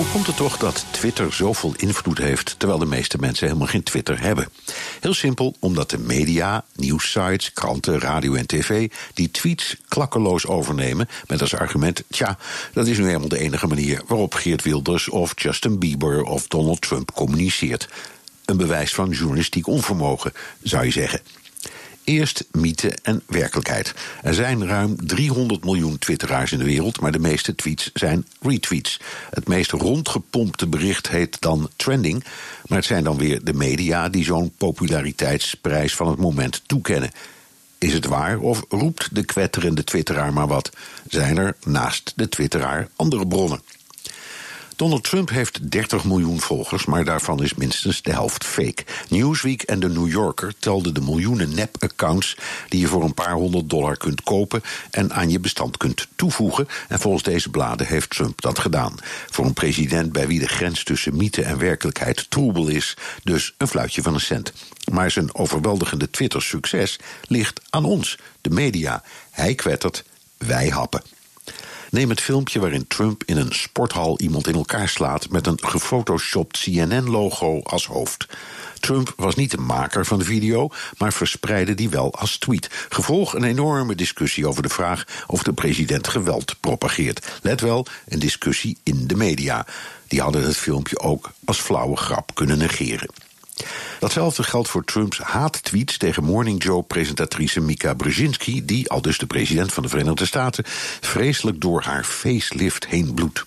Hoe komt het toch dat Twitter zoveel invloed heeft terwijl de meeste mensen helemaal geen Twitter hebben? Heel simpel, omdat de media, nieuwssites, kranten, radio en tv die tweets klakkeloos overnemen met als argument: tja, dat is nu helemaal de enige manier waarop Geert Wilders of Justin Bieber of Donald Trump communiceert. Een bewijs van journalistiek onvermogen, zou je zeggen. Eerst mythe en werkelijkheid. Er zijn ruim 300 miljoen twitteraars in de wereld, maar de meeste tweets zijn retweets. Het meest rondgepompte bericht heet dan trending, maar het zijn dan weer de media die zo'n populariteitsprijs van het moment toekennen. Is het waar of roept de kwetterende twitteraar maar wat? Zijn er naast de twitteraar andere bronnen? Donald Trump heeft 30 miljoen volgers, maar daarvan is minstens de helft fake. Newsweek en de New Yorker telden de miljoenen nep-accounts die je voor een paar honderd dollar kunt kopen en aan je bestand kunt toevoegen. En volgens deze bladen heeft Trump dat gedaan. Voor een president bij wie de grens tussen mythe en werkelijkheid troebel is, dus een fluitje van een cent. Maar zijn overweldigende Twitter-succes ligt aan ons, de media. Hij kwettert, wij happen. Neem het filmpje waarin Trump in een sporthal iemand in elkaar slaat met een gefotoshopt CNN-logo als hoofd. Trump was niet de maker van de video, maar verspreidde die wel als tweet. Gevolg een enorme discussie over de vraag of de president geweld propageert. Let wel, een discussie in de media. Die hadden het filmpje ook als flauwe grap kunnen negeren. Datzelfde geldt voor Trumps haattweets tegen Morning Joe-presentatrice Mika Brzezinski, die, al dus de president van de Verenigde Staten, vreselijk door haar facelift heen bloedt.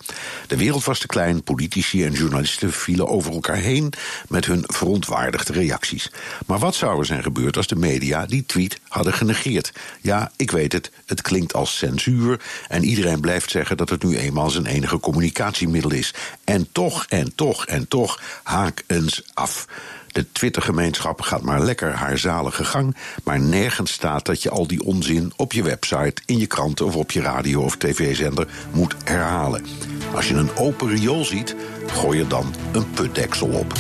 De wereld was te klein, politici en journalisten vielen over elkaar heen met hun verontwaardigde reacties. Maar wat zou er zijn gebeurd als de media die tweet hadden genegeerd? Ja, ik weet het, het klinkt als censuur en iedereen blijft zeggen dat het nu eenmaal zijn enige communicatiemiddel is. En toch, en toch, en toch, haak eens af. De Twittergemeenschap gaat maar lekker haar zalige gang, maar nergens staat dat je al die onzin op je website, in je kranten of op je radio of tv-zender moet herhalen. Als je een open riool ziet, gooi er dan een putdeksel op.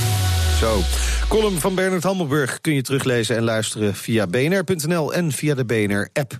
Zo, column van Bernard Hammelburg kun je teruglezen en luisteren via bnr.nl en via de BNR-app.